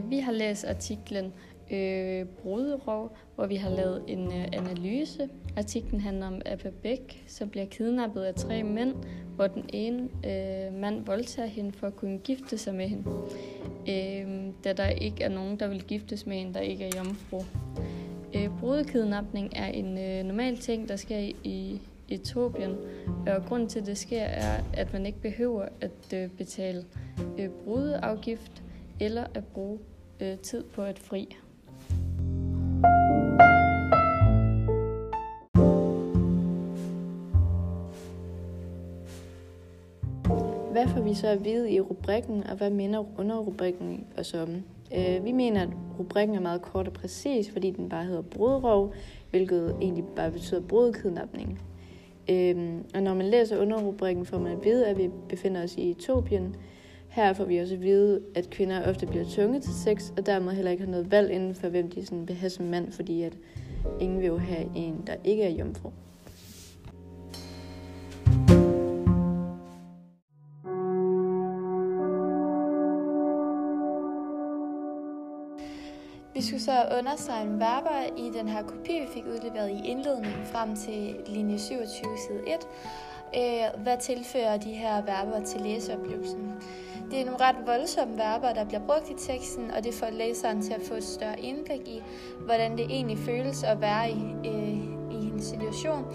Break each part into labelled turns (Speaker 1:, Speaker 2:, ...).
Speaker 1: Øh, vi har læst artiklen øh, Bruderov, hvor vi har lavet en øh, analyse. Artiklen handler om Abba Bæk, som bliver kidnappet af tre mænd, hvor den ene øh, mand voldtager hende for at kunne gifte sig med hende, øh, da der ikke er nogen, der vil giftes med en, der ikke er jomfru. Øh, brudekidnapning er en øh, normal ting, der sker i Etiopien, og grund til, at det sker, er, at man ikke behøver at øh, betale øh, brudeafgift eller at bruge øh, tid på et fri.
Speaker 2: Hvad får vi så at vide i rubrikken, og hvad minder underrubrikken os om? Øh, vi mener, at rubrikken er meget kort og præcis, fordi den bare hedder brudrov, hvilket egentlig bare betyder brudkidnapning. Øhm, og når man læser underrubrikken, får man at vide, at vi befinder os i Etiopien. Her får vi også at vide, at kvinder ofte bliver tvunget til sex, og dermed heller ikke har noget valg inden for, hvem de sådan vil have som mand, fordi at ingen vil jo have en, der ikke er jomfru.
Speaker 3: Vi skulle så understrege verber i den her kopi, vi fik udleveret i indledningen frem til linje 27, side 1. Øh, hvad tilfører de her verber til læseoplevelsen? Det er nogle ret voldsomme verber, der bliver brugt i teksten, og det får læseren til at få et større indblik i, hvordan det egentlig føles at være i, øh, i en situation.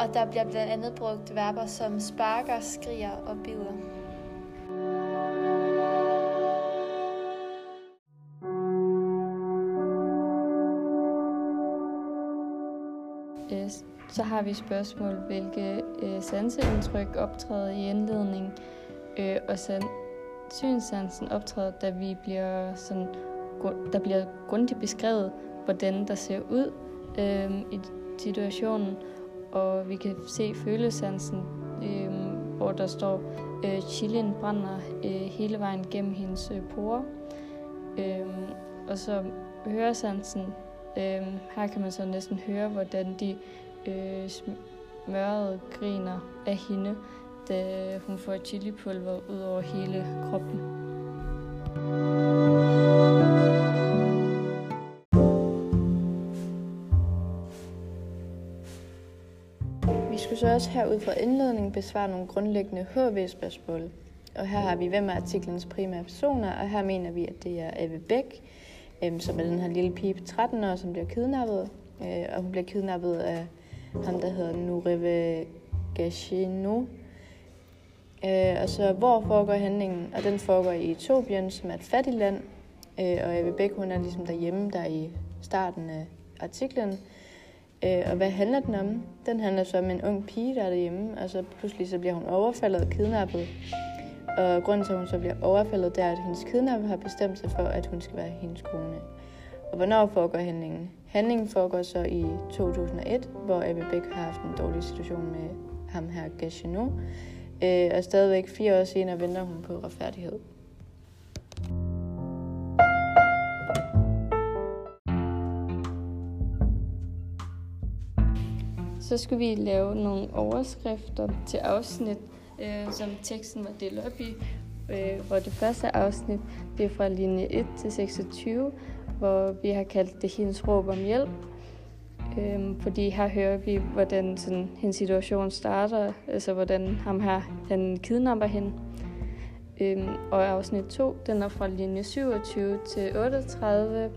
Speaker 3: Og der bliver blandt andet brugt verber som sparker, skriger og bider.
Speaker 1: Så har vi spørgsmål, hvilke øh, sanseindtryk optræder i indledning, øh, og san- synssansen optræder, da vi bliver sådan, der bliver grundigt beskrevet, hvordan der ser ud øh, i situationen, og vi kan se følesansen, øh, hvor der står, øh, chilien brænder øh, hele vejen gennem hendes øh, porer. Øh, og så høresansen, øh, her kan man så næsten høre, hvordan de øh, smørret griner af hende, da hun får chilipulver ud over hele kroppen.
Speaker 2: Vi skulle så også herud fra indledningen besvare nogle grundlæggende HV-spørgsmål. Og her har vi, hvem er artiklens primære personer, og her mener vi, at det er Ave Bæk, øhm, som er den her lille pige på 13 år, som bliver kidnappet. Øh, og hun bliver kidnappet af ham, der hedder Nureve Gashino. Øh, og så hvor foregår handlingen? Og den foregår i Etiopien, som er et fattigt land. Øh, og Eve Bæk, hun er ligesom derhjemme, der i starten af artiklen. Øh, og hvad handler den om? Den handler så om en ung pige, der er derhjemme, og så pludselig så bliver hun overfaldet og kidnappet. Og grunden til, at hun så bliver overfaldet, det er, at hendes kidnapper har bestemt sig for, at hun skal være hendes kone. Og hvornår foregår handlingen? Handlingen foregår så i 2001, hvor Abbe Beck har haft en dårlig situation med ham her, Gashino. Øh, og stadigvæk fire år senere venter hun på retfærdighed.
Speaker 1: Så skulle vi lave nogle overskrifter til afsnit, øh, som teksten var delt op i. Øh, hvor det første afsnit det er fra linje 1 til 26, hvor vi har kaldt det hendes råb om hjælp. Øhm, fordi her hører vi, hvordan sådan, hendes situation starter, altså hvordan ham her han kidnapper hende. Øhm, og afsnit 2, den er fra linje 27 til 38,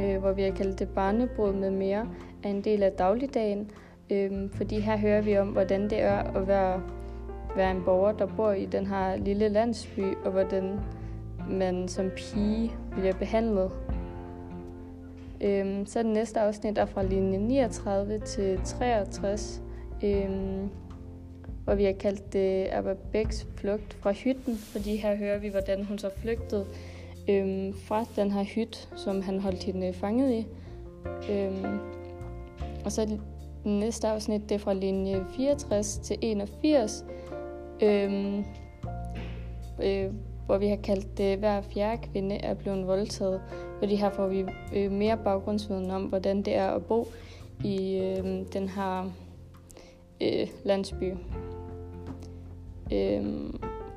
Speaker 1: øh, hvor vi har kaldt det barnebrud med mere, er en del af dagligdagen. Øhm, fordi her hører vi om, hvordan det er at være, være en borger, der bor i den her lille landsby, og hvordan man som pige bliver behandlet Øhm, så det næste afsnit er fra linje 39 til 63, øhm, hvor vi har kaldt det Abba Bæks flugt fra hytten, fordi her hører vi, hvordan hun så flygtede øhm, fra den her hyt, som han holdt hende fanget i. Øhm, og så det næste afsnit, det er fra linje 64 til 81, øhm, øh, hvor vi har kaldt det, hver fjerde kvinde er blevet voldtaget. Fordi her får vi øh, mere baggrundsviden om, hvordan det er at bo i øh, den her øh, landsby. Øh,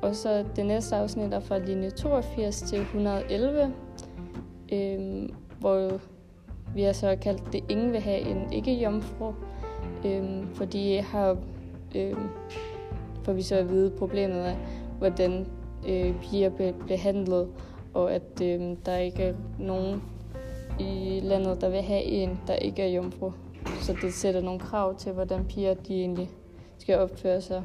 Speaker 1: og så det næste afsnit er fra linje 82 til 111, øh, hvor vi har så kaldt det, ingen vil have en ikke-jomfru, øh, fordi har, øh, får vi så at vide problemet af, hvordan øh, piger bliver behandlet, og at øh, der ikke er nogen i landet, der vil have en, der ikke er jomfru. Så det sætter nogle krav til, hvordan piger de egentlig skal opføre sig.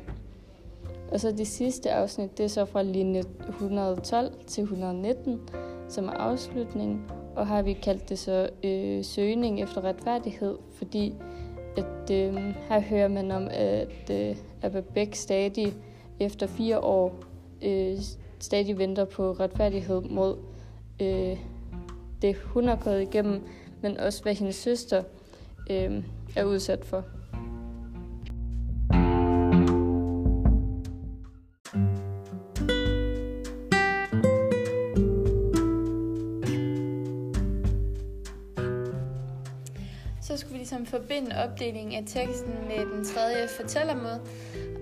Speaker 1: Og så det sidste afsnit, det er så fra linje 112 til 119, som er afslutningen. Og har vi kaldt det så øh, søgning efter retfærdighed, fordi at øh, her hører man om, at øh, Abba Bæk stadig efter fire år øh, stadig venter på retfærdighed mod øh, det, hun har gået igennem, men også hvad hendes søster øh, er udsat for.
Speaker 3: Ligesom forbinde opdelingen af teksten med den tredje fortællermåde.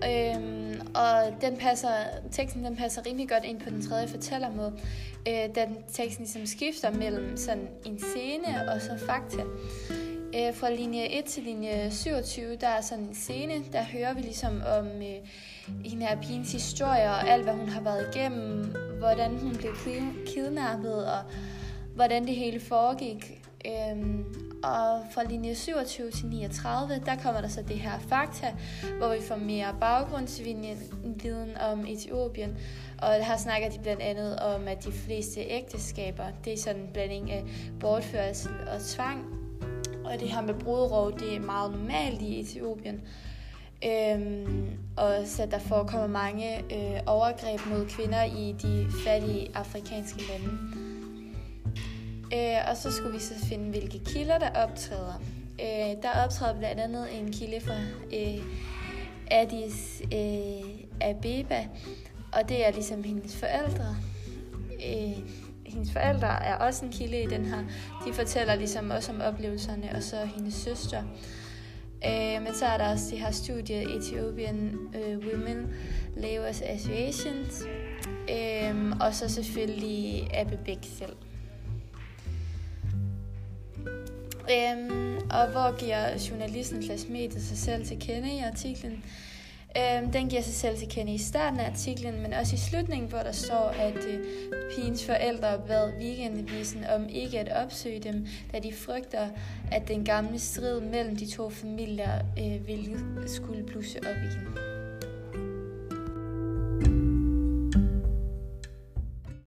Speaker 3: Øhm, og den passer, teksten den passer rimelig godt ind på den tredje fortællermåde, øh, da den teksten ligesom skifter mellem sådan en scene og så fakta. Øh, fra linje 1 til linje 27, der er sådan en scene, der hører vi ligesom om øh, hende af pigens historie og alt, hvad hun har været igennem, hvordan hun blev kidnappet og hvordan det hele foregik. Øhm, og fra linje 27 til 39, der kommer der så det her fakta, hvor vi får mere baggrundsviden om Etiopien. Og her snakker de blandt andet om, at de fleste ægteskaber, det er sådan en blanding af bortførsel og tvang. Og det her med brudrov, det er meget normalt i Etiopien. Øhm, og så der forekommer mange øh, overgreb mod kvinder i de fattige afrikanske lande. Øh, og så skulle vi så finde, hvilke kilder, der optræder. Øh, der optræder blandt andet en kilde fra øh, Addis øh, Abeba, og det er ligesom hendes forældre. Øh, hendes forældre er også en kilde i den her. De fortæller ligesom også om oplevelserne, og så hendes søster. Øh, men så er der også det her studie, Ethiopian øh, Women Labours Associations, øh, og så selvfølgelig Abbe Bæk selv. Øhm, og hvor giver journalisten Klasmediet sig selv til kende i artiklen? Øhm, den giver sig selv til kende i starten af artiklen, men også i slutningen, hvor der står, at øh, pigens forældre bad weekendavisen om ikke at opsøge dem, da de frygter, at den gamle strid mellem de to familier øh, ville skulle blusse op igen.